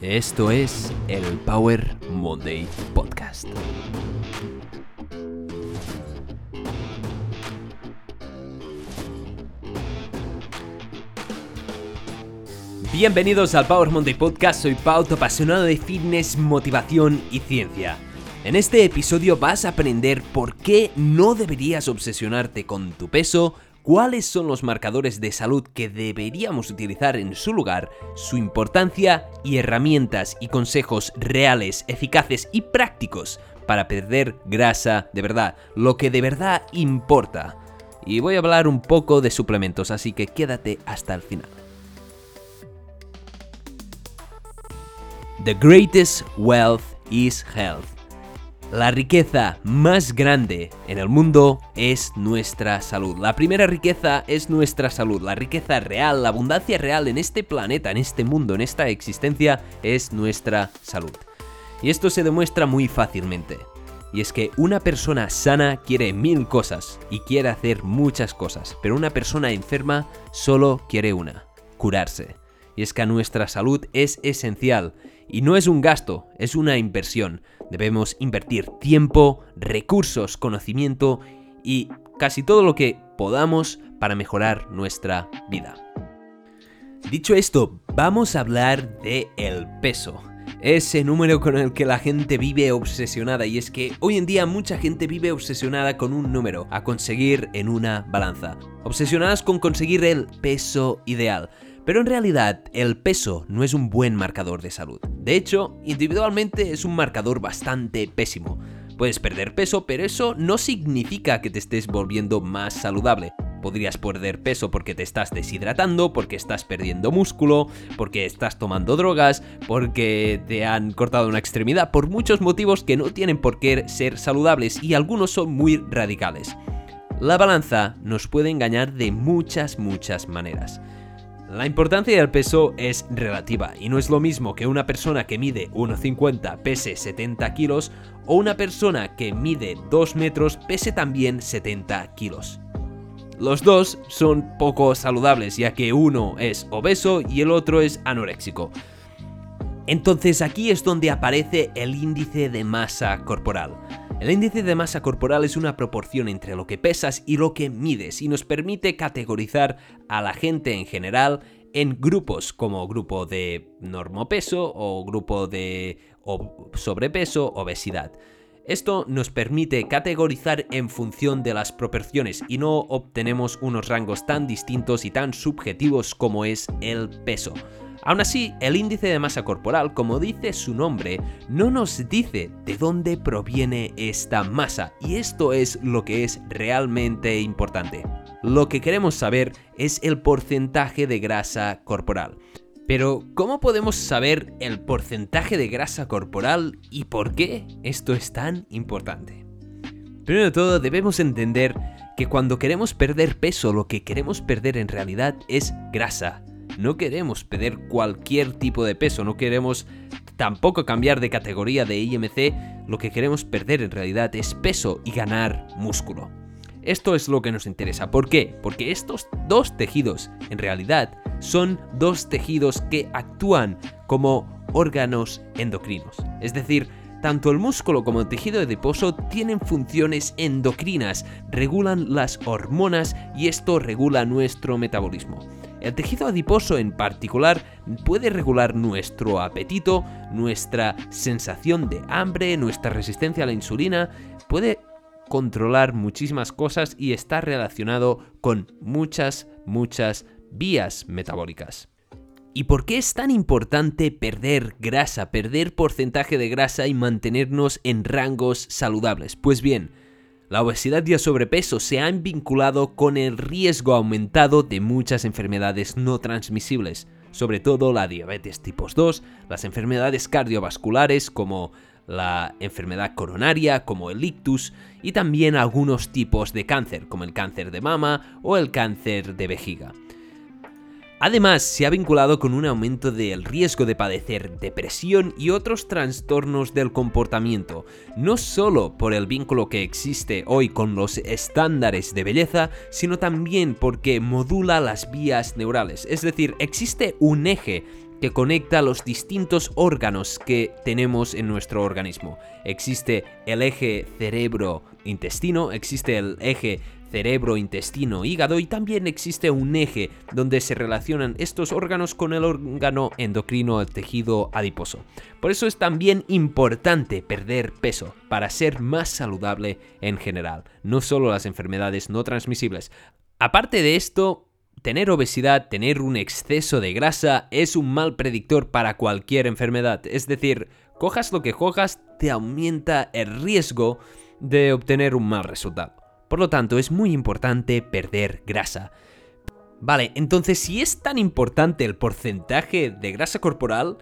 Esto es el Power Monday Podcast. Bienvenidos al Power Monday Podcast, soy Pau, apasionado de fitness, motivación y ciencia. En este episodio vas a aprender por qué no deberías obsesionarte con tu peso, cuáles son los marcadores de salud que deberíamos utilizar en su lugar, su importancia y herramientas y consejos reales, eficaces y prácticos para perder grasa de verdad, lo que de verdad importa. Y voy a hablar un poco de suplementos, así que quédate hasta el final. The greatest wealth is health. La riqueza más grande en el mundo es nuestra salud. La primera riqueza es nuestra salud. La riqueza real, la abundancia real en este planeta, en este mundo, en esta existencia es nuestra salud. Y esto se demuestra muy fácilmente. Y es que una persona sana quiere mil cosas y quiere hacer muchas cosas, pero una persona enferma solo quiere una, curarse. Y es que nuestra salud es esencial y no es un gasto, es una inversión. Debemos invertir tiempo, recursos, conocimiento y casi todo lo que podamos para mejorar nuestra vida. Dicho esto, vamos a hablar de el peso. Ese número con el que la gente vive obsesionada y es que hoy en día mucha gente vive obsesionada con un número a conseguir en una balanza. Obsesionadas con conseguir el peso ideal. Pero en realidad el peso no es un buen marcador de salud. De hecho, individualmente es un marcador bastante pésimo. Puedes perder peso, pero eso no significa que te estés volviendo más saludable. Podrías perder peso porque te estás deshidratando, porque estás perdiendo músculo, porque estás tomando drogas, porque te han cortado una extremidad, por muchos motivos que no tienen por qué ser saludables y algunos son muy radicales. La balanza nos puede engañar de muchas, muchas maneras. La importancia del peso es relativa y no es lo mismo que una persona que mide 1,50 pese 70 kilos o una persona que mide 2 metros pese también 70 kilos. Los dos son poco saludables ya que uno es obeso y el otro es anoréxico. Entonces aquí es donde aparece el índice de masa corporal. El índice de masa corporal es una proporción entre lo que pesas y lo que mides y nos permite categorizar a la gente en general en grupos como grupo de normopeso o grupo de sobrepeso, obesidad. Esto nos permite categorizar en función de las proporciones y no obtenemos unos rangos tan distintos y tan subjetivos como es el peso. Aún así, el índice de masa corporal, como dice su nombre, no nos dice de dónde proviene esta masa, y esto es lo que es realmente importante. Lo que queremos saber es el porcentaje de grasa corporal. Pero, ¿cómo podemos saber el porcentaje de grasa corporal y por qué esto es tan importante? Primero de todo, debemos entender que cuando queremos perder peso, lo que queremos perder en realidad es grasa, no queremos perder cualquier tipo de peso, no queremos tampoco cambiar de categoría de IMC, lo que queremos perder en realidad es peso y ganar músculo. Esto es lo que nos interesa. ¿Por qué? Porque estos dos tejidos en realidad son dos tejidos que actúan como órganos endocrinos. Es decir, tanto el músculo como el tejido adiposo tienen funciones endocrinas, regulan las hormonas y esto regula nuestro metabolismo. El tejido adiposo en particular puede regular nuestro apetito, nuestra sensación de hambre, nuestra resistencia a la insulina, puede controlar muchísimas cosas y está relacionado con muchas, muchas vías metabólicas. ¿Y por qué es tan importante perder grasa, perder porcentaje de grasa y mantenernos en rangos saludables? Pues bien, la obesidad y el sobrepeso se han vinculado con el riesgo aumentado de muchas enfermedades no transmisibles, sobre todo la diabetes tipo 2, las enfermedades cardiovasculares como la enfermedad coronaria como el ictus y también algunos tipos de cáncer como el cáncer de mama o el cáncer de vejiga. Además, se ha vinculado con un aumento del riesgo de padecer depresión y otros trastornos del comportamiento, no solo por el vínculo que existe hoy con los estándares de belleza, sino también porque modula las vías neurales, es decir, existe un eje que conecta los distintos órganos que tenemos en nuestro organismo. Existe el eje cerebro-intestino, existe el eje cerebro, intestino, hígado y también existe un eje donde se relacionan estos órganos con el órgano endocrino, el tejido adiposo. Por eso es también importante perder peso para ser más saludable en general, no solo las enfermedades no transmisibles. Aparte de esto, Tener obesidad, tener un exceso de grasa es un mal predictor para cualquier enfermedad. Es decir, cojas lo que cojas, te aumenta el riesgo de obtener un mal resultado. Por lo tanto, es muy importante perder grasa. Vale, entonces si es tan importante el porcentaje de grasa corporal,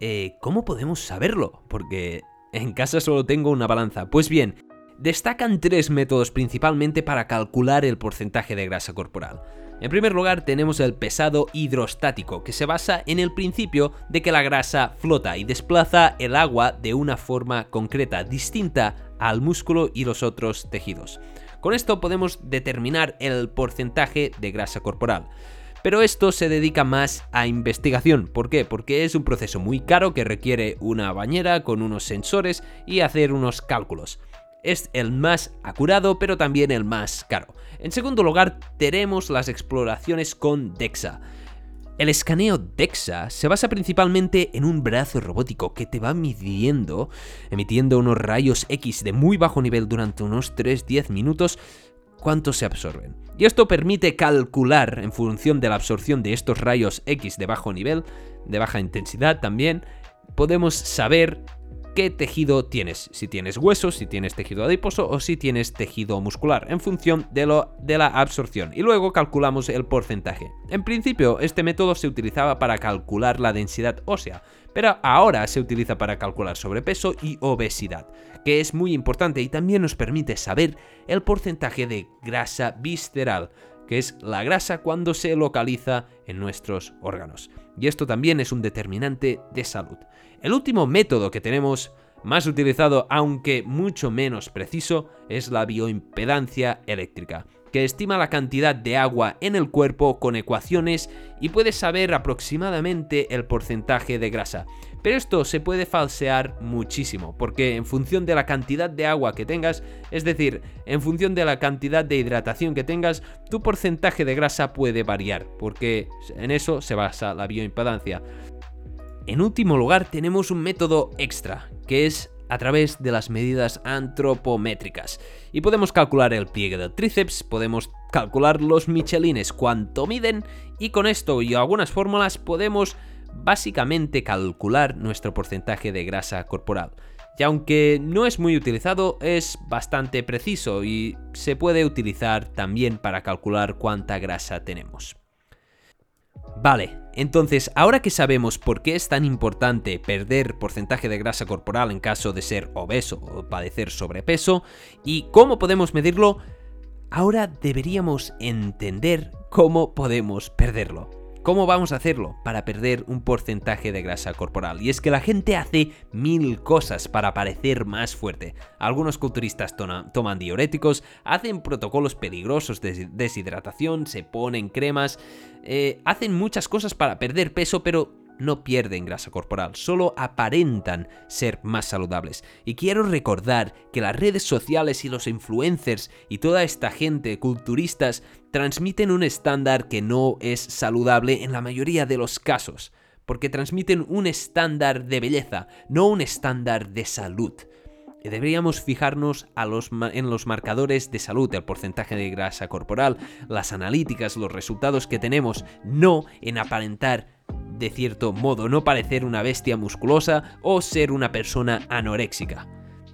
eh, ¿cómo podemos saberlo? Porque en casa solo tengo una balanza. Pues bien, destacan tres métodos principalmente para calcular el porcentaje de grasa corporal. En primer lugar tenemos el pesado hidrostático, que se basa en el principio de que la grasa flota y desplaza el agua de una forma concreta, distinta al músculo y los otros tejidos. Con esto podemos determinar el porcentaje de grasa corporal. Pero esto se dedica más a investigación. ¿Por qué? Porque es un proceso muy caro que requiere una bañera con unos sensores y hacer unos cálculos. Es el más acurado, pero también el más caro. En segundo lugar, tenemos las exploraciones con DEXA. El escaneo DEXA se basa principalmente en un brazo robótico que te va midiendo, emitiendo unos rayos X de muy bajo nivel durante unos 3-10 minutos, cuánto se absorben. Y esto permite calcular, en función de la absorción de estos rayos X de bajo nivel, de baja intensidad también, podemos saber qué tejido tienes, si tienes huesos, si tienes tejido adiposo o si tienes tejido muscular, en función de, lo, de la absorción. Y luego calculamos el porcentaje. En principio, este método se utilizaba para calcular la densidad ósea, pero ahora se utiliza para calcular sobrepeso y obesidad, que es muy importante y también nos permite saber el porcentaje de grasa visceral, que es la grasa cuando se localiza en nuestros órganos. Y esto también es un determinante de salud. El último método que tenemos, más utilizado aunque mucho menos preciso, es la bioimpedancia eléctrica, que estima la cantidad de agua en el cuerpo con ecuaciones y puede saber aproximadamente el porcentaje de grasa. Pero esto se puede falsear muchísimo, porque en función de la cantidad de agua que tengas, es decir, en función de la cantidad de hidratación que tengas, tu porcentaje de grasa puede variar, porque en eso se basa la bioimpedancia. En último lugar, tenemos un método extra, que es a través de las medidas antropométricas. Y podemos calcular el pliegue del tríceps, podemos calcular los michelines, cuánto miden, y con esto y algunas fórmulas podemos básicamente calcular nuestro porcentaje de grasa corporal. Y aunque no es muy utilizado, es bastante preciso y se puede utilizar también para calcular cuánta grasa tenemos. Vale, entonces ahora que sabemos por qué es tan importante perder porcentaje de grasa corporal en caso de ser obeso o padecer sobrepeso y cómo podemos medirlo, ahora deberíamos entender cómo podemos perderlo. ¿Cómo vamos a hacerlo para perder un porcentaje de grasa corporal? Y es que la gente hace mil cosas para parecer más fuerte. Algunos culturistas toman diuréticos, hacen protocolos peligrosos de deshidratación, se ponen cremas, eh, hacen muchas cosas para perder peso, pero no pierden grasa corporal, solo aparentan ser más saludables. Y quiero recordar que las redes sociales y los influencers y toda esta gente culturistas transmiten un estándar que no es saludable en la mayoría de los casos, porque transmiten un estándar de belleza, no un estándar de salud. Deberíamos fijarnos en los marcadores de salud, el porcentaje de grasa corporal, las analíticas, los resultados que tenemos, no en aparentar de cierto modo no parecer una bestia musculosa o ser una persona anoréxica.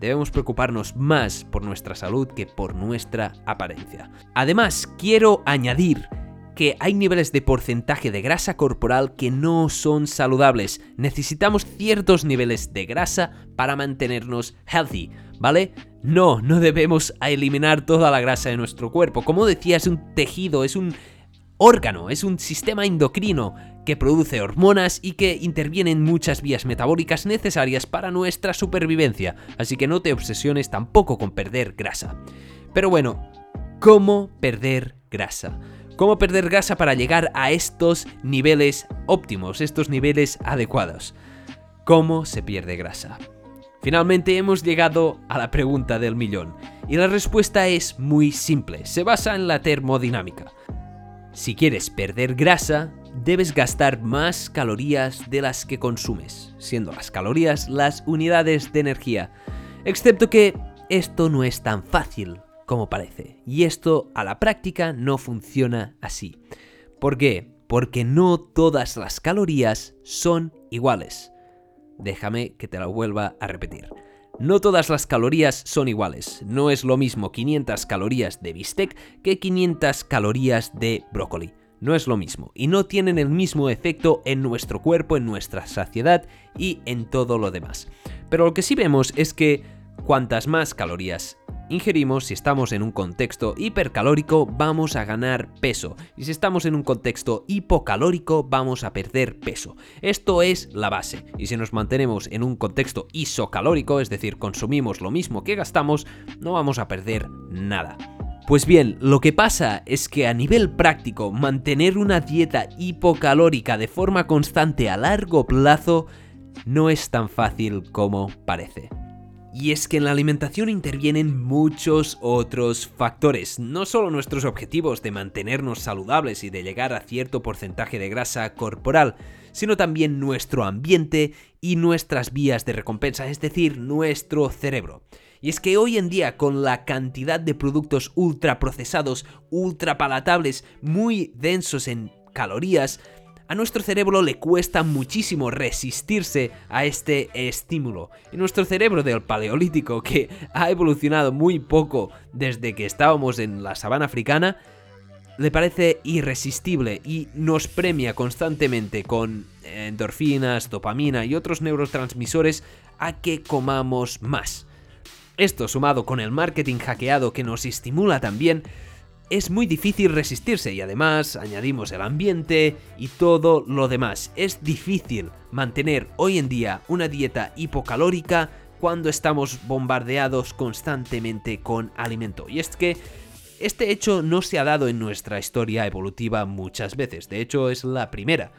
Debemos preocuparnos más por nuestra salud que por nuestra apariencia. Además, quiero añadir que hay niveles de porcentaje de grasa corporal que no son saludables. Necesitamos ciertos niveles de grasa para mantenernos healthy, ¿vale? No, no debemos eliminar toda la grasa de nuestro cuerpo. Como decía, es un tejido, es un órgano, es un sistema endocrino que produce hormonas y que interviene en muchas vías metabólicas necesarias para nuestra supervivencia, así que no te obsesiones tampoco con perder grasa. Pero bueno, ¿cómo perder grasa? cómo perder grasa para llegar a estos niveles óptimos, estos niveles adecuados. ¿Cómo se pierde grasa? Finalmente hemos llegado a la pregunta del millón, y la respuesta es muy simple, se basa en la termodinámica. Si quieres perder grasa, debes gastar más calorías de las que consumes, siendo las calorías las unidades de energía, excepto que esto no es tan fácil como parece, y esto a la práctica no funciona así. ¿Por qué? Porque no todas las calorías son iguales. Déjame que te lo vuelva a repetir. No todas las calorías son iguales. No es lo mismo 500 calorías de bistec que 500 calorías de brócoli. No es lo mismo y no tienen el mismo efecto en nuestro cuerpo, en nuestra saciedad y en todo lo demás. Pero lo que sí vemos es que cuantas más calorías ingerimos, si estamos en un contexto hipercalórico, vamos a ganar peso. Y si estamos en un contexto hipocalórico, vamos a perder peso. Esto es la base. Y si nos mantenemos en un contexto isocalórico, es decir, consumimos lo mismo que gastamos, no vamos a perder nada. Pues bien, lo que pasa es que a nivel práctico, mantener una dieta hipocalórica de forma constante a largo plazo no es tan fácil como parece. Y es que en la alimentación intervienen muchos otros factores, no solo nuestros objetivos de mantenernos saludables y de llegar a cierto porcentaje de grasa corporal, sino también nuestro ambiente y nuestras vías de recompensa, es decir, nuestro cerebro. Y es que hoy en día con la cantidad de productos ultraprocesados, ultrapalatables, muy densos en calorías, a nuestro cerebro le cuesta muchísimo resistirse a este estímulo. Y nuestro cerebro del paleolítico, que ha evolucionado muy poco desde que estábamos en la sabana africana, le parece irresistible y nos premia constantemente con endorfinas, dopamina y otros neurotransmisores a que comamos más. Esto sumado con el marketing hackeado que nos estimula también, es muy difícil resistirse y además añadimos el ambiente y todo lo demás. Es difícil mantener hoy en día una dieta hipocalórica cuando estamos bombardeados constantemente con alimento. Y es que este hecho no se ha dado en nuestra historia evolutiva muchas veces, de hecho es la primera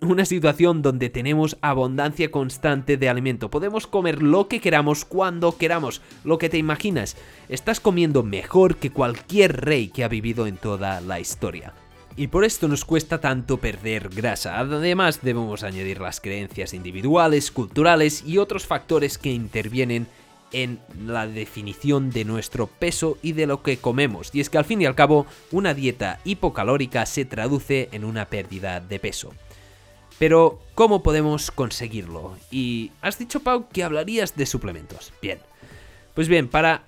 una situación donde tenemos abundancia constante de alimento. Podemos comer lo que queramos cuando queramos, lo que te imaginas. Estás comiendo mejor que cualquier rey que ha vivido en toda la historia. Y por esto nos cuesta tanto perder grasa. Además debemos añadir las creencias individuales, culturales y otros factores que intervienen en la definición de nuestro peso y de lo que comemos. Y es que al fin y al cabo, una dieta hipocalórica se traduce en una pérdida de peso. Pero, ¿cómo podemos conseguirlo? Y has dicho, Pau, que hablarías de suplementos. Bien. Pues bien, para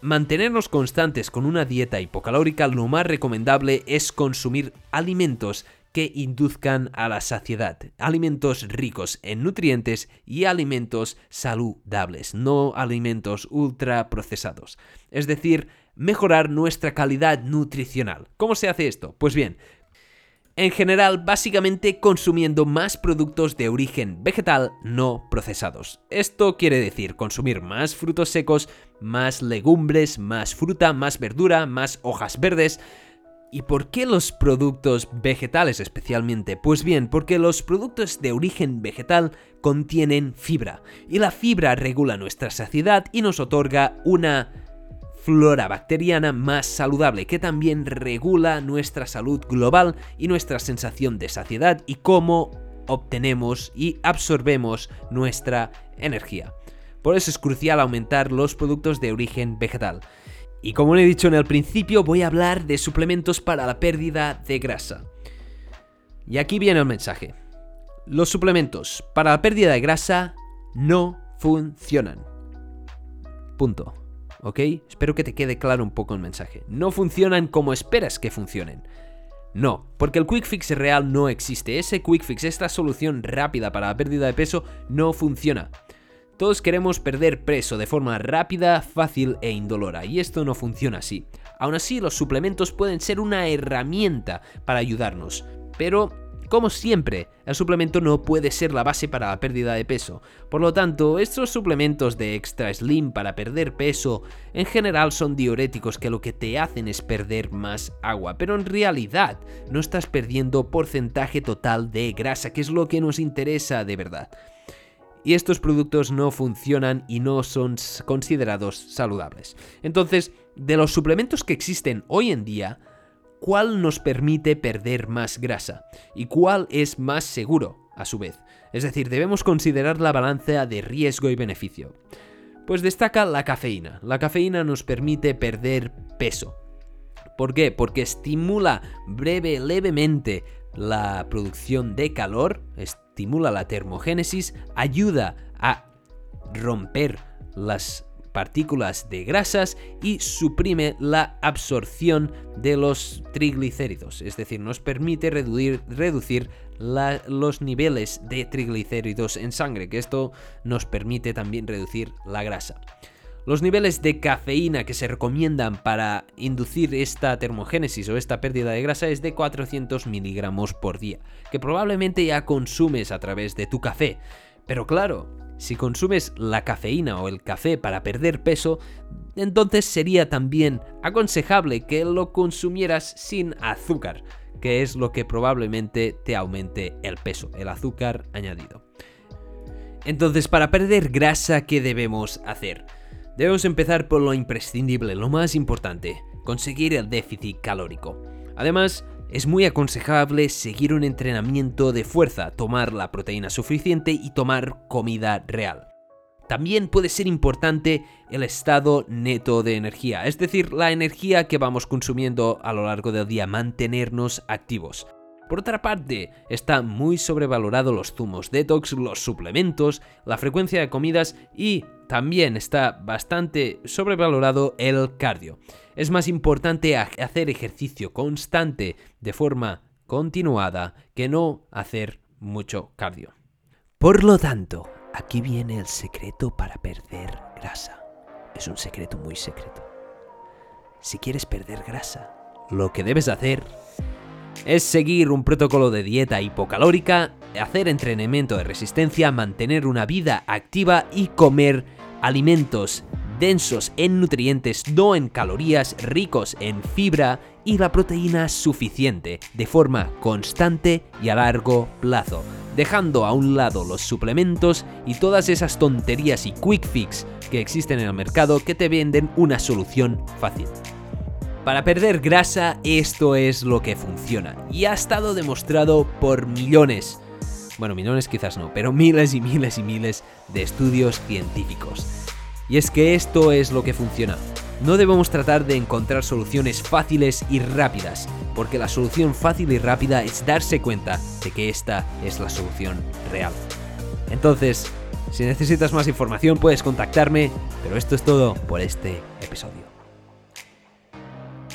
mantenernos constantes con una dieta hipocalórica, lo más recomendable es consumir alimentos que induzcan a la saciedad, alimentos ricos en nutrientes y alimentos saludables, no alimentos ultraprocesados. Es decir, mejorar nuestra calidad nutricional. ¿Cómo se hace esto? Pues bien, en general, básicamente consumiendo más productos de origen vegetal no procesados. Esto quiere decir consumir más frutos secos, más legumbres, más fruta, más verdura, más hojas verdes. ¿Y por qué los productos vegetales especialmente? Pues bien, porque los productos de origen vegetal contienen fibra, y la fibra regula nuestra saciedad y nos otorga una flora bacteriana más saludable que también regula nuestra salud global y nuestra sensación de saciedad y cómo obtenemos y absorbemos nuestra energía. Por eso es crucial aumentar los productos de origen vegetal. Y como he dicho en el principio, voy a hablar de suplementos para la pérdida de grasa. Y aquí viene el mensaje. Los suplementos para la pérdida de grasa no funcionan. Punto. ¿Ok? Espero que te quede claro un poco el mensaje. No funcionan como esperas que funcionen. No, porque el quick fix real no existe. Ese quick fix, esta solución rápida para la pérdida de peso, no funciona. Todos queremos perder peso de forma rápida, fácil e indolora, y esto no funciona así. Aún así, los suplementos pueden ser una herramienta para ayudarnos, pero como siempre, el suplemento no puede ser la base para la pérdida de peso. Por lo tanto, estos suplementos de extra slim para perder peso en general son diuréticos que lo que te hacen es perder más agua, pero en realidad no estás perdiendo porcentaje total de grasa, que es lo que nos interesa de verdad y estos productos no funcionan y no son considerados saludables. Entonces, de los suplementos que existen hoy en día, ¿cuál nos permite perder más grasa? ¿Y cuál es más seguro, a su vez? Es decir, debemos considerar la balanza de riesgo y beneficio. Pues destaca la cafeína. La cafeína nos permite perder peso. ¿Por qué? Porque estimula breve, levemente la producción de calor, estimula la termogénesis, ayuda a romper las partículas de grasas y suprime la absorción de los triglicéridos, es decir, nos permite reducir, los niveles de triglicéridos en sangre, que esto nos permite también reducir la grasa. Los niveles de cafeína que se recomiendan para inducir esta termogénesis o esta pérdida de grasa es de 400 miligramos por día, que probablemente ya consumes a través de tu café. Pero claro, si consumes la cafeína o el café para perder peso, entonces sería también aconsejable que lo consumieras sin azúcar, que es lo que probablemente te aumente el peso, el azúcar añadido. Entonces, para perder grasa, ¿qué debemos hacer? Debemos empezar por lo imprescindible, lo más importante, conseguir el déficit calórico. Además, es muy aconsejable seguir un entrenamiento de fuerza, tomar la proteína suficiente y tomar comida real. También puede ser importante el estado neto de energía, es decir, la energía que vamos consumiendo a lo largo del día, mantenernos activos. Por otra parte, está muy sobrevalorado los zumos detox, los suplementos, la frecuencia de comidas y también está bastante sobrevalorado el cardio. Es más importante hacer ejercicio constante de forma continuada que no hacer mucho cardio. Por lo tanto, aquí viene el secreto para perder grasa. Es un secreto muy secreto. Si quieres perder grasa, lo que debes hacer es seguir un protocolo de dieta hipocalórica, hacer entrenamiento de resistencia, mantener una vida activa y comer alimentos densos en nutrientes, no en calorías, ricos en fibra y la proteína suficiente, de forma constante y a largo plazo, dejando a un lado los suplementos y todas esas tonterías y quick fix que existen en el mercado que te venden una solución fácil. Para perder grasa esto es lo que funciona y ha estado demostrado por millones, bueno millones quizás no, pero miles y miles y miles de estudios científicos. Y es que esto es lo que funciona. No debemos tratar de encontrar soluciones fáciles y rápidas, porque la solución fácil y rápida es darse cuenta de que esta es la solución real. Entonces, si necesitas más información puedes contactarme, pero esto es todo por este episodio.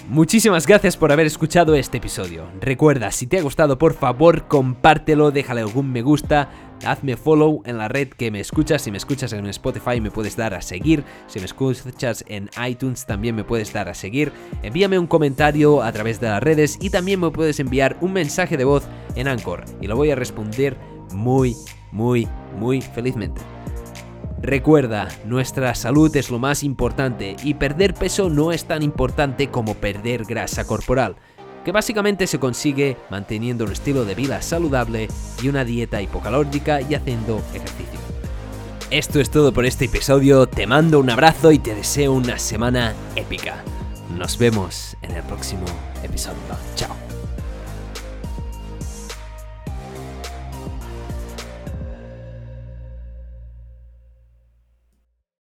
Muchísimas gracias por haber escuchado este episodio. Recuerda, si te ha gustado, por favor, compártelo, déjale algún me gusta, hazme follow en la red que me escuchas. Si me escuchas en Spotify, me puedes dar a seguir. Si me escuchas en iTunes, también me puedes dar a seguir. Envíame un comentario a través de las redes y también me puedes enviar un mensaje de voz en Anchor y lo voy a responder muy, muy, muy felizmente. Recuerda, nuestra salud es lo más importante y perder peso no es tan importante como perder grasa corporal, que básicamente se consigue manteniendo un estilo de vida saludable y una dieta hipocalórica y haciendo ejercicio. Esto es todo por este episodio, te mando un abrazo y te deseo una semana épica. Nos vemos en el próximo episodio. Chao.